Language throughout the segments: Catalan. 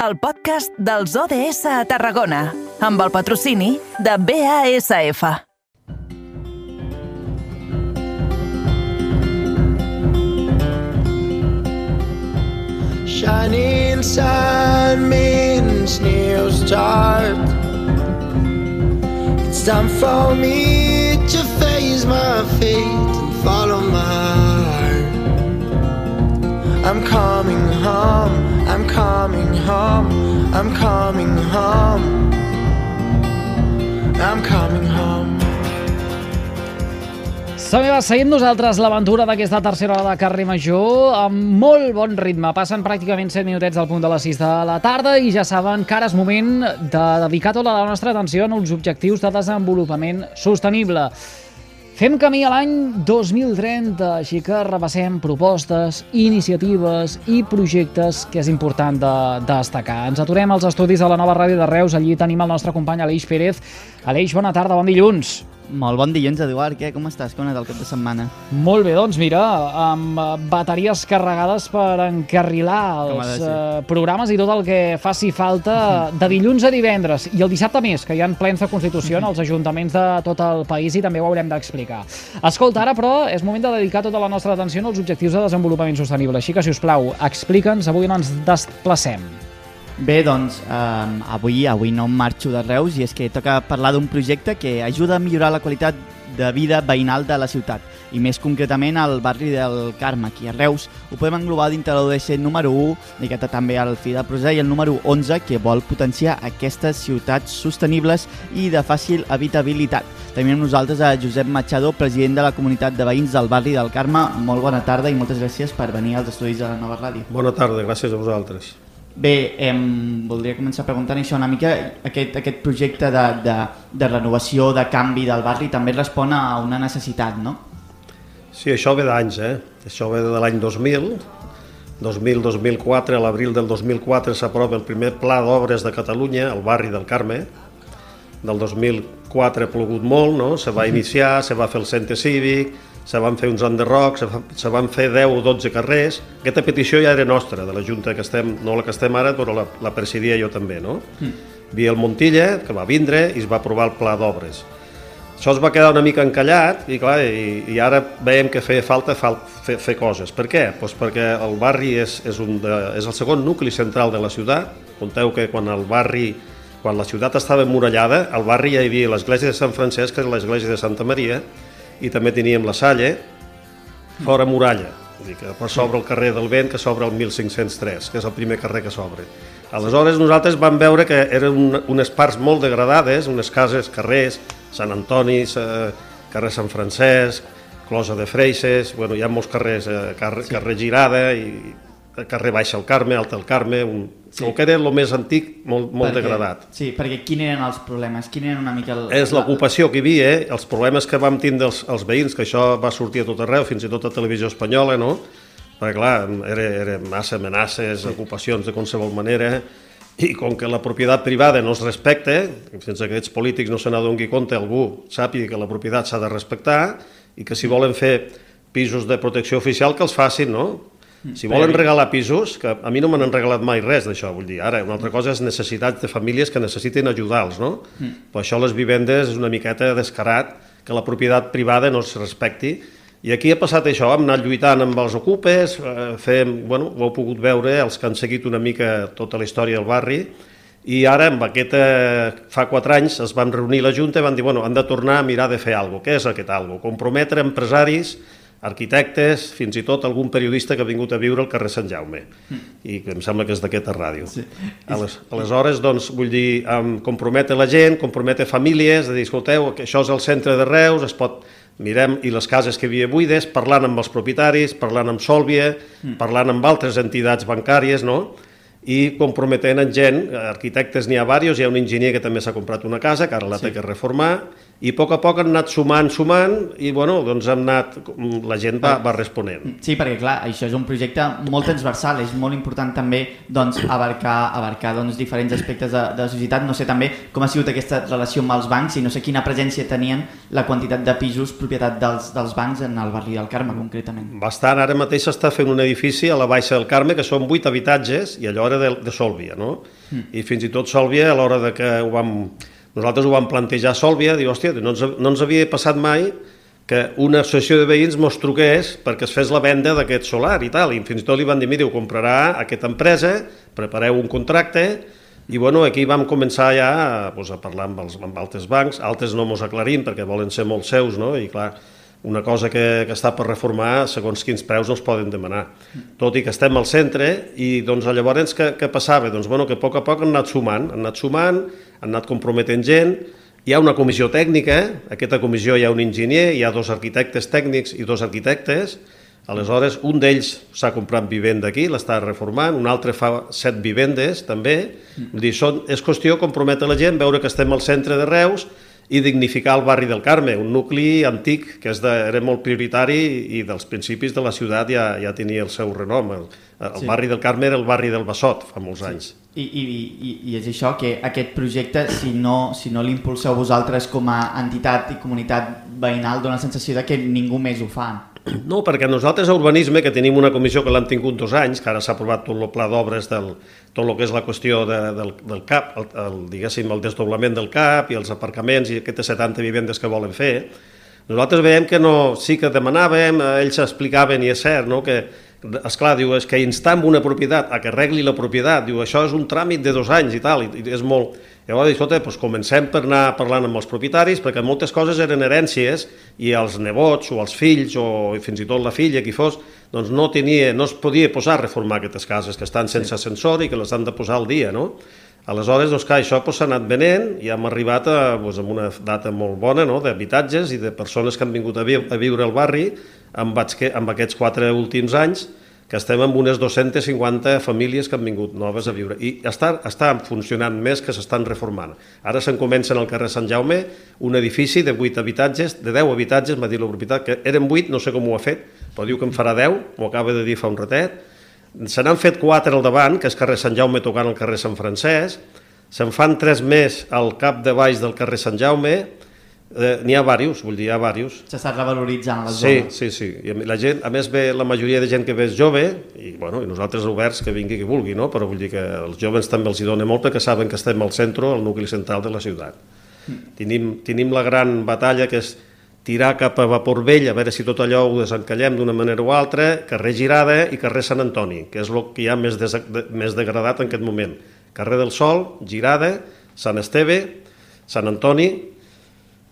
el podcast dels ODS a Tarragona, amb el patrocini de BASF. Shining sun means new start. It's time for me to face my fate I'm coming home, I'm coming home, I'm coming home. I'm coming home. Som-hi, seguim nosaltres l'aventura d'aquesta tercera hora de carrer Major amb molt bon ritme. Passen pràcticament 7 minutets al punt de les 6 de la tarda i ja saben que ara és moment de dedicar tota la nostra atenció en els objectius de desenvolupament sostenible. Fem camí a l'any 2030, així que repassem propostes, iniciatives i projectes que és important de, de destacar. Ens aturem als estudis de la nova ràdio de Reus, allí tenim el nostre company Aleix Pérez. Aleix, bona tarda, bon dilluns. Molt bon dilluns, Eduard. Què? Com estàs? Com ha anat el cap de setmana? Molt bé, doncs mira, amb eh, bateries carregades per encarrilar els eh, programes i tot el que faci falta de dilluns a divendres i el dissabte més, que hi ha plens de Constitució en els ajuntaments de tot el país i també ho haurem d'explicar. Escolta, ara però és moment de dedicar tota la nostra atenció als objectius de desenvolupament sostenible, així que, si us plau, explica'ns avui on ens desplacem. Bé, doncs, eh, avui avui no marxo de Reus i és que toca parlar d'un projecte que ajuda a millorar la qualitat de vida veïnal de la ciutat i més concretament al barri del Carme, aquí a Reus. Ho podem englobar dintre l'ODC número 1, dedicat també al fi de prosa, i el número 11, que vol potenciar aquestes ciutats sostenibles i de fàcil habitabilitat. Tenim amb nosaltres a Josep Machado, president de la comunitat de veïns del barri del Carme. Molt bona tarda i moltes gràcies per venir als estudis de la nova ràdio. Bona tarda, gràcies a vosaltres. Bé, em, voldria començar preguntant això una mica. Aquest, aquest projecte de, de, de renovació, de canvi del barri també respon a una necessitat, no? Sí, això ve d'anys, eh? Això ve de l'any 2000. 2000-2004, a l'abril del 2004 s'aprova el primer pla d'obres de Catalunya al barri del Carme. Del 2004 ha plogut molt, no? Se va iniciar, se va fer el centre cívic, se van fer uns enderrocs, se, van fer 10 o 12 carrers. Aquesta petició ja era nostra, de la Junta que estem, no la que estem ara, però la, la presidia jo també, no? Mm. Via el Montilla, que va vindre i es va aprovar el pla d'obres. Això es va quedar una mica encallat i, clar, i, i ara veiem que feia falta fal, fer, fer coses. Per què? Pues perquè el barri és, és, un de, és el segon nucli central de la ciutat. Conteu que quan el barri quan la ciutat estava emmurallada, al barri ja hi havia l'església de Sant Francesc, l'església de Santa Maria, i també teníem la Salle, fora muralla, vull dir que per sobre el carrer del Vent, que s'obre el 1503, que és el primer carrer que s'obre. Aleshores nosaltres vam veure que eren un, unes parts molt degradades, unes cases, carrers, Sant Antoni, eh, carrer Sant Francesc, Closa de Freixes, bueno, hi ha molts carrers, eh, carrer, sí. carrer Girada, i carrer Baixa el Carme, Alta el Carme, un, sí. el que era el més antic, molt, molt Perquè- degradat. Sí, perquè quin eren els problemes? Quin eren una mica el... És l'ocupació que hi havia, eh? els problemes que vam tindre els, els veïns, que això va sortir a tot arreu, fins i tot a televisió espanyola, no? Perquè, clar, era, era massa amenaces, ocupacions de qualsevol manera, i com que la propietat privada no es respecta, sense que aquests polítics no se n'adoni compte, algú sàpiga que la propietat s'ha de respectar i que si volen fer pisos de protecció oficial que els facin, no? Si volen regalar pisos, que a mi no me n'han regalat mai res d'això, vull dir, ara, una altra cosa és necessitats de famílies que necessiten ajudar-los, no? Mm. Però això les vivendes és una miqueta descarat que la propietat privada no es respecti i aquí ha passat això, hem anat lluitant amb els ocupes, eh, fem, bueno, ho heu pogut veure, els que han seguit una mica tota la història del barri, i ara, amb aquest, fa quatre anys, es van reunir la Junta i van dir, bueno, han de tornar a mirar de fer alguna cosa. Què és aquest alguna cosa? Comprometre empresaris, arquitectes, fins i tot algun periodista que ha vingut a viure al carrer Sant Jaume, i que em sembla que és d'aquesta ràdio. Sí. Aleshores, doncs, vull dir, um, compromete la gent, compromete famílies, de dir, escolteu, que això és el centre de Reus, es pot mirem i les cases que hi havia buides, parlant amb els propietaris, parlant amb Sòlvia, mm. parlant amb altres entitats bancàries, no? i comprometent en gent, arquitectes n'hi ha diversos, hi ha un enginyer que també s'ha comprat una casa, que ara la sí. té que reformar, i a poc a poc han anat sumant, sumant, i bueno, doncs han anat, la gent va, va responent. Sí, perquè clar, això és un projecte molt transversal, és molt important també doncs, abarcar, abarcar doncs, diferents aspectes de, de la societat. No sé també com ha sigut aquesta relació amb els bancs i no sé quina presència tenien la quantitat de pisos propietat dels, dels bancs en el barri del Carme, concretament. Bastant, ara mateix s'està fent un edifici a la Baixa del Carme, que són vuit habitatges, i allò fora de, de Sòlvia, no? Mm. I fins i tot Sòlvia, a l'hora de que ho vam, nosaltres ho vam plantejar a Sòlvia, diu, hòstia, no ens, no ens havia passat mai que una associació de veïns mos truqués perquè es fes la venda d'aquest solar i tal, i fins i tot li van dir, mira, ho comprarà aquesta empresa, prepareu un contracte, i bueno, aquí vam començar ja pues, a parlar amb, els, amb altres bancs, altres no mos aclarim perquè volen ser molt seus, no? i clar, una cosa que, que està per reformar, segons quins preus els poden demanar. Tot i que estem al centre, i doncs llavors què, què passava? Doncs bueno, que a poc a poc han anat sumant, han anat sumant, han anat comprometent gent, hi ha una comissió tècnica, aquesta comissió hi ha un enginyer, hi ha dos arquitectes tècnics i dos arquitectes, aleshores un d'ells s'ha comprat vivenda aquí, l'està reformant, un altre fa set vivendes també, vull dir, són, és qüestió comprometre la gent, veure que estem al centre de Reus, i dignificar el barri del Carme, un nucli antic que és de, era molt prioritari i dels principis de la ciutat ja, ja tenia el seu renom. El, el sí. barri del Carme era el barri del Bassot fa molts sí. anys. I, i, i, I és això, que aquest projecte, si no, si no l'impulseu vosaltres com a entitat i comunitat veïnal, dona la sensació de que ningú més ho fa. No, perquè nosaltres a Urbanisme, que tenim una comissió que l'han tingut dos anys, que ara s'ha aprovat tot el pla d'obres del, tot el que és la qüestió de, del, del CAP, el, el, diguéssim, el desdoblament del CAP i els aparcaments i aquestes 70 vivendes que volen fer, nosaltres veiem que no, sí que demanàvem, ells explicaven, i és cert, no, que, esclar, diu, és que instam una propietat a que arregli la propietat, diu, això és un tràmit de dos anys i tal, i, és molt, Llavors, escolta, doncs comencem per anar parlant amb els propietaris, perquè moltes coses eren herències i els nebots o els fills o fins i tot la filla, qui fos, doncs no, tenia, no es podia posar a reformar aquestes cases que estan sense sí. ascensor i que les han de posar al dia, no? Aleshores, doncs, clar, això s'ha doncs, anat venent i hem arribat a, doncs, amb una data molt bona no? d'habitatges i de persones que han vingut a, vi a viure al barri amb, amb aquests quatre últims anys que estem amb unes 250 famílies que han vingut noves a viure i està, està funcionant més que s'estan reformant. Ara se'n comencen al carrer Sant Jaume un edifici de 8 habitatges, de 10 habitatges, m'ha dit la propietat, que eren 8, no sé com ho ha fet, però diu que en farà 10, m'ho acaba de dir fa un ratet. Se n'han fet 4 al davant, que és carrer Sant Jaume tocant al carrer Sant Francesc, se'n fan 3 més al cap de baix del carrer Sant Jaume, Eh, N'hi ha diversos, vull dir, hi ha diversos. S'està revaloritzant la zona. Sí, sí, sí. I la gent, a més ve la majoria de gent que ve és jove, i, bueno, i nosaltres oberts que vingui qui vulgui, no? però vull dir que els joves també els hi dona molt perquè saben que estem al centre, al nucli central de la ciutat. Mm. Tenim, tenim la gran batalla que és tirar cap a Vapor Vell, a veure si tot allò ho desencallem d'una manera o altra, carrer Girada i carrer Sant Antoni, que és el que hi ha més, des, de, més degradat en aquest moment. Carrer del Sol, Girada, Sant Esteve, Sant Antoni,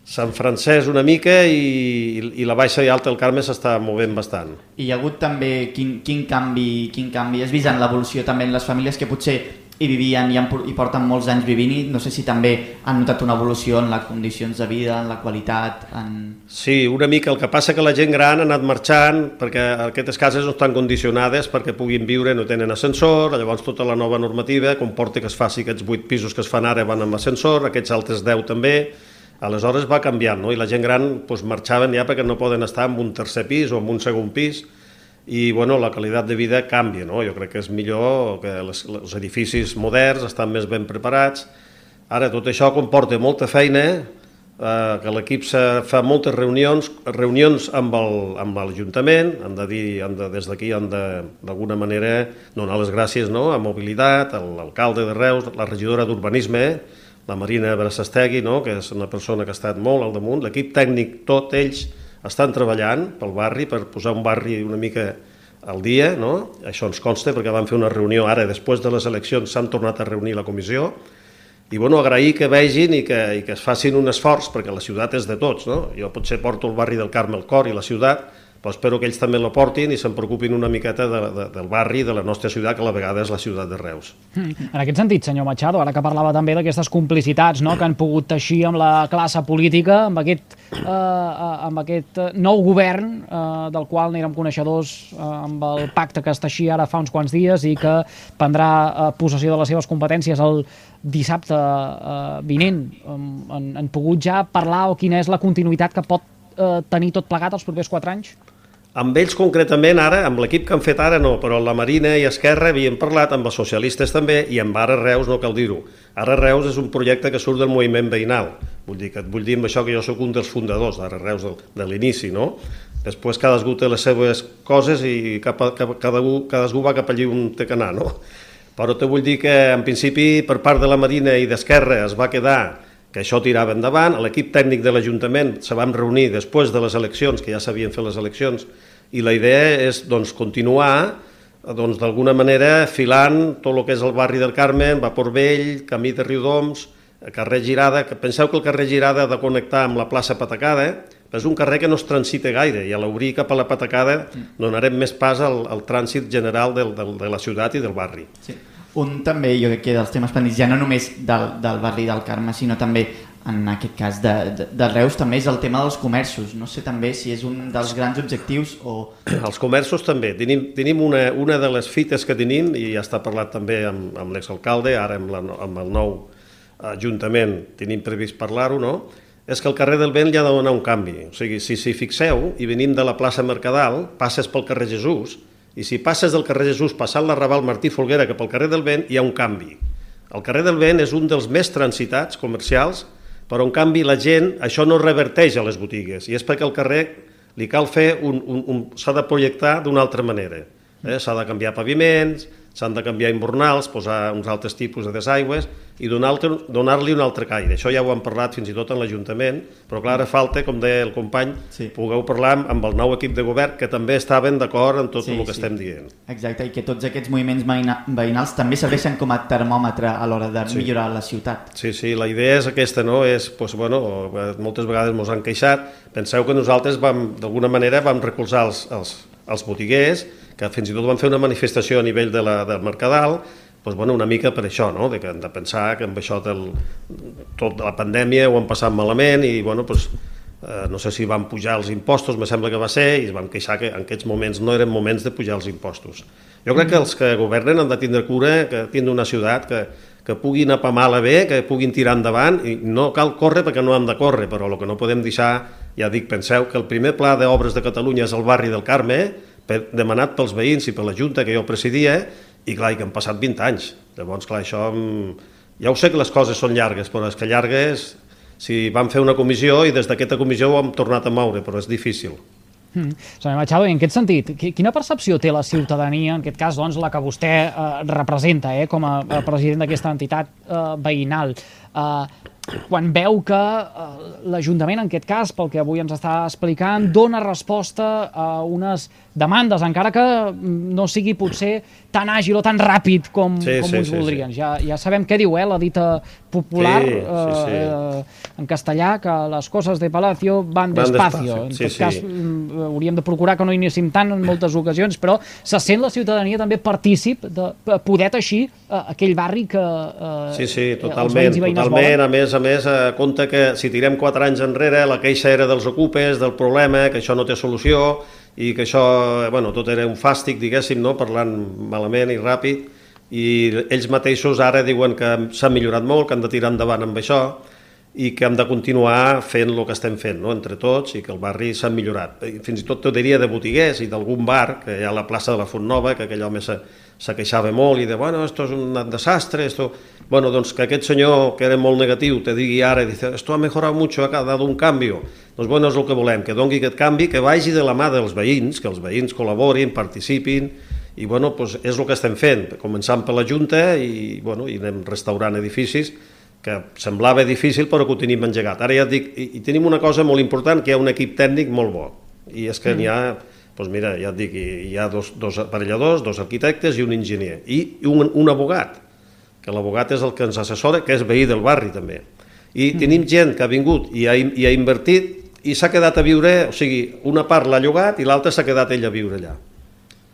Sant Francesc una mica i, i la Baixa i Alta del Carme s'està movent bastant. I hi ha hagut també quin, quin, canvi, quin canvi has vist en l'evolució també en les famílies que potser hi vivien i, han, i porten molts anys vivint i no sé si també han notat una evolució en les condicions de vida, en la qualitat... En... Sí, una mica. El que passa que la gent gran ha anat marxant perquè aquestes cases no estan condicionades perquè puguin viure, no tenen ascensor, llavors tota la nova normativa comporta que es faci aquests 8 pisos que es fan ara van amb ascensor, aquests altres 10 també, Aleshores va canviant, no? i la gent gran doncs, marxaven ja perquè no poden estar en un tercer pis o en un segon pis, i bueno, la qualitat de vida canvia. No? Jo crec que és millor que les, els edificis moderns estan més ben preparats. Ara, tot això comporta molta feina, eh, que l'equip fa moltes reunions, reunions amb l'Ajuntament, han de dir, han de, des d'aquí de, d'alguna manera, donar les gràcies no? a Mobilitat, a l'alcalde de Reus, la regidora d'Urbanisme, la Marina Brassestegui, no? que és una persona que ha estat molt al damunt, l'equip tècnic, tot ells estan treballant pel barri per posar un barri una mica al dia, no? això ens consta perquè vam fer una reunió ara, després de les eleccions s'han tornat a reunir la comissió, i bueno, agrair que vegin i que, i que es facin un esforç, perquè la ciutat és de tots, no? jo potser porto el barri del Carme al cor i la ciutat, però espero que ells també la portin i se'n preocupin una miqueta de, de, del barri, de la nostra ciutat, que a la vegada és la ciutat de Reus. Mm. En aquest sentit, senyor Machado, ara que parlava també d'aquestes complicitats no?, que han pogut teixir amb la classe política, amb aquest, eh, eh amb aquest nou govern eh, del qual n'érem coneixedors eh, amb el pacte que es teixia ara fa uns quants dies i que prendrà eh, possessió de les seves competències el dissabte eh, vinent. Han, han pogut ja parlar o quina és la continuïtat que pot eh, tenir tot plegat els propers quatre anys? Amb ells concretament ara, amb l'equip que han fet ara no, però la Marina i Esquerra havien parlat, amb els socialistes també, i amb Ara Reus no cal dir-ho. Ara Reus és un projecte que surt del moviment veïnal. Vull dir, que et vull dir amb això que jo sóc un dels fundadors d'Ara Reus de, de l'inici, no? Després cadascú té les seves coses i cap, cap, cadascú, cadascú va cap allí on té que anar, no? Però te vull dir que, en principi, per part de la Marina i d'Esquerra es va quedar que això tirava endavant. L'equip tècnic de l'Ajuntament se vam reunir després de les eleccions, que ja s'havien fet les eleccions, i la idea és doncs, continuar doncs, d'alguna manera filant tot el que és el barri del Carmen, Vapor Vell, Camí de Riudoms, carrer Girada, que penseu que el carrer Girada ha de connectar amb la plaça Patacada, eh? és un carrer que no es transita gaire i a l'obrir cap a la patacada donarem més pas al, al trànsit general del, del, de la ciutat i del barri. Sí. Un també, jo crec que dels temes pendents, ja no només del, del barri del Carme, sinó també en aquest cas de, de, de Reus també és el tema dels comerços. No sé també si és un dels grans objectius o... Els comerços també. Tenim, tenim una, una de les fites que tenim, i ja està parlat també amb, amb l'exalcalde, ara amb, la, amb el nou ajuntament tenim previst parlar-ho, no? és que el carrer del Vent li ha de donar un canvi. O sigui, si s'hi fixeu i venim de la plaça Mercadal, passes pel carrer Jesús, i si passes del carrer Jesús passant la Raval Martí Folguera cap al carrer del Vent, hi ha un canvi. El carrer del Vent és un dels més transitats comercials, però en canvi la gent, això no reverteix a les botigues, i és perquè el carrer li cal fer un, un, un s'ha de projectar d'una altra manera. Eh? S'ha de canviar paviments, s'han de canviar invernals, posar uns altres tipus de desaigües i donar-li donar un altre caire. Això ja ho hem parlat fins i tot en l'Ajuntament, però clar, ara falta, com deia el company, sí. pugueu parlar amb el nou equip de govern que també estaven d'acord en tot sí, el que sí. estem dient. Exacte, i que tots aquests moviments veïnals també serveixen com a termòmetre a l'hora de sí. millorar la ciutat. Sí, sí, la idea és aquesta, no? És, pues, bueno, moltes vegades ens han queixat, penseu que nosaltres vam, d'alguna manera vam recolzar els, els, els botiguers, que fins i tot van fer una manifestació a nivell de la, del Mercadal, doncs, bueno, una mica per això, no? de, que, de pensar que amb això del, tot la pandèmia ho han passat malament i bueno, doncs, eh, no sé si van pujar els impostos, me sembla que va ser, i es van queixar que en aquests moments no eren moments de pujar els impostos. Jo crec que els que governen han de tindre cura que tindre una ciutat que, que puguin apamar la bé, que puguin tirar endavant, i no cal córrer perquè no han de córrer, però el que no podem deixar, ja dic, penseu que el primer pla d'obres de Catalunya és el barri del Carme, demanat pels veïns i per la Junta que jo presidia, i clar, i que han passat 20 anys. Llavors, clar, això... Ja ho sé que les coses són llargues, però és que llargues... Si vam fer una comissió i des d'aquesta comissió ho hem tornat a moure, però és difícil. Mm. Senyor Machado, en aquest sentit, quina percepció té la ciutadania, en aquest cas doncs, la que vostè eh, representa eh, com a president d'aquesta entitat eh, veïnal? Eh, quan veu que eh, l'Ajuntament, en aquest cas, pel que avui ens està explicant, dona resposta a unes demandes, encara que mm, no sigui potser tan àgil o tan ràpid com, sí, com sí, uns sí, voldrien. Sí. Ja, ja sabem què diu eh, la dita popular sí, sí, sí. Eh, en castellà, que les coses de Palacio van, van despacio. En sí, tot sí. cas, mm, hauríem de procurar que no anéssim tant en moltes ocasions, però se sent la ciutadania també partícip de poder teixir eh, aquell barri que eh, sí, sí, totalment, totalment. Volen. A més, a més, eh, compte que si tirem quatre anys enrere, la queixa era dels ocupes, del problema, que això no té solució, i que això, bueno, tot era un fàstic, diguéssim, no? parlant malament i ràpid, i ells mateixos ara diuen que s'ha millorat molt, que han de tirar endavant amb això, i que hem de continuar fent el que estem fent, no? entre tots, i que el barri s'ha millorat. Fins i tot t'ho diria de botiguers i d'algun bar, que hi ha a la plaça de la Font Nova, que aquell home se, se queixava molt i de, bueno, esto és un desastre, esto... Bueno, doncs que aquest senyor, que era molt negatiu, te digui ara, dice, esto ha mejorado mucho, ha dado un cambio. Doncs bueno, és el que volem, que dongui aquest canvi, que vagi de la mà dels veïns, que els veïns col·laborin, participin, i bueno, doncs és el que estem fent, començant per la Junta i, bueno, i anem restaurant edificis, que semblava difícil però que ho tenim engegat. Ara ja et dic, i, i tenim una cosa molt important, que hi ha un equip tècnic molt bo, i és que mm. n'hi ha, doncs mira, ja et dic, hi ha dos, dos aparelladors, dos arquitectes i un enginyer, i un, un abogat, que l'abogat és el que ens assessora, que és veí del barri també. I mm. tenim gent que ha vingut i ha, i ha invertit i s'ha quedat a viure, o sigui, una part l'ha llogat i l'altra s'ha quedat ell a viure allà.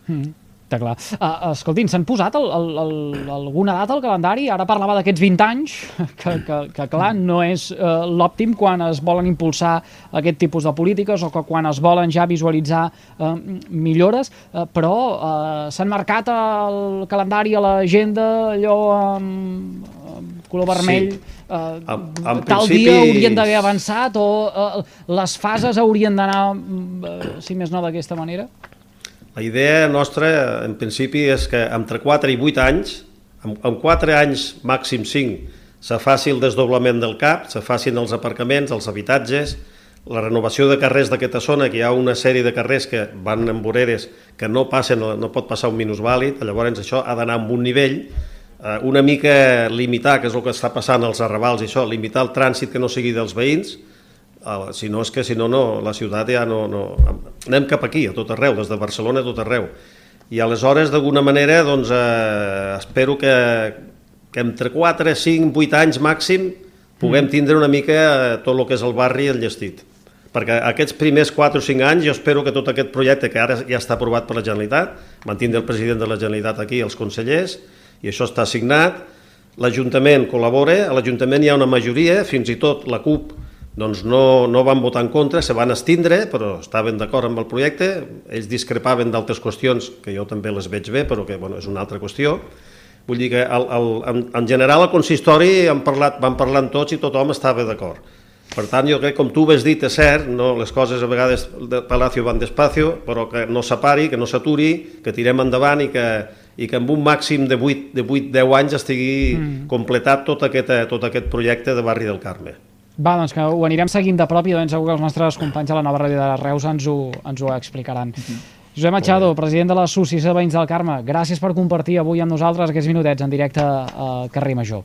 Mm. Clar. Uh, escoltin, s'han posat el, el, el, alguna data al calendari? Ara parlava d'aquests 20 anys, que, que, que clar, no és uh, l'òptim quan es volen impulsar aquest tipus de polítiques o que quan es volen ja visualitzar uh, millores, uh, però uh, s'han marcat el calendari a l'agenda allò amb, amb color vermell sí. Uh, en, en tal principi... dia haurien d'haver avançat o uh, les fases haurien d'anar, uh, si més no, d'aquesta manera? La idea nostra, en principi, és que entre 4 i 8 anys, en 4 anys, màxim 5, se faci el desdoblament del CAP, se facin els aparcaments, els habitatges, la renovació de carrers d'aquesta zona, que hi ha una sèrie de carrers que van en voreres que no passen, no pot passar un minusvàlid, llavors això ha d'anar amb un nivell eh, una mica limitar, que és el que està passant als arrabals i això, limitar el trànsit que no sigui dels veïns, si no és que si no, no, la ciutat ja no, no... Anem cap aquí, a tot arreu, des de Barcelona a tot arreu. I aleshores, d'alguna manera, doncs, eh, espero que, que entre 4, 5, 8 anys màxim puguem tindre una mica eh, tot el que és el barri enllestit. Perquè aquests primers 4 o 5 anys jo espero que tot aquest projecte que ara ja està aprovat per la Generalitat, mantindre el president de la Generalitat aquí, els consellers, i això està signat, l'Ajuntament col·labora, a l'Ajuntament hi ha una majoria, fins i tot la CUP doncs no, no van votar en contra, se van estindre, però estaven d'acord amb el projecte, ells discrepaven d'altres qüestions, que jo també les veig bé, però que bueno, és una altra qüestió. Vull dir que el, el, en, en general el consistori han parlat, van parlant tots i tothom estava d'acord. Per tant, jo crec, com tu has dit, és cert, no, les coses a vegades de Palacio van despacio, però que no s'apari, que no s'aturi, que tirem endavant i que, i que amb un màxim de 8, de 8 10 anys estigui mm. completat tot aquest, tot aquest projecte de Barri del Carme. Va, doncs que ho anirem seguint de prop i doncs segur que els nostres companys a la nova ràdio de Reus ens ho, ens ho explicaran. Mm -hmm. Josep Machado, president de l'Associació de Veïns del Carme, gràcies per compartir avui amb nosaltres aquests minutets en directe a Carrer Major.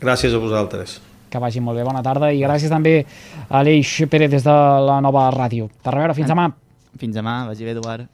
Gràcies a vosaltres. Que vagi molt bé, bona tarda, i gràcies també a Aleix Pérez des de la nova ràdio. De reveure, fins demà. Fins demà, vagi bé, Eduard.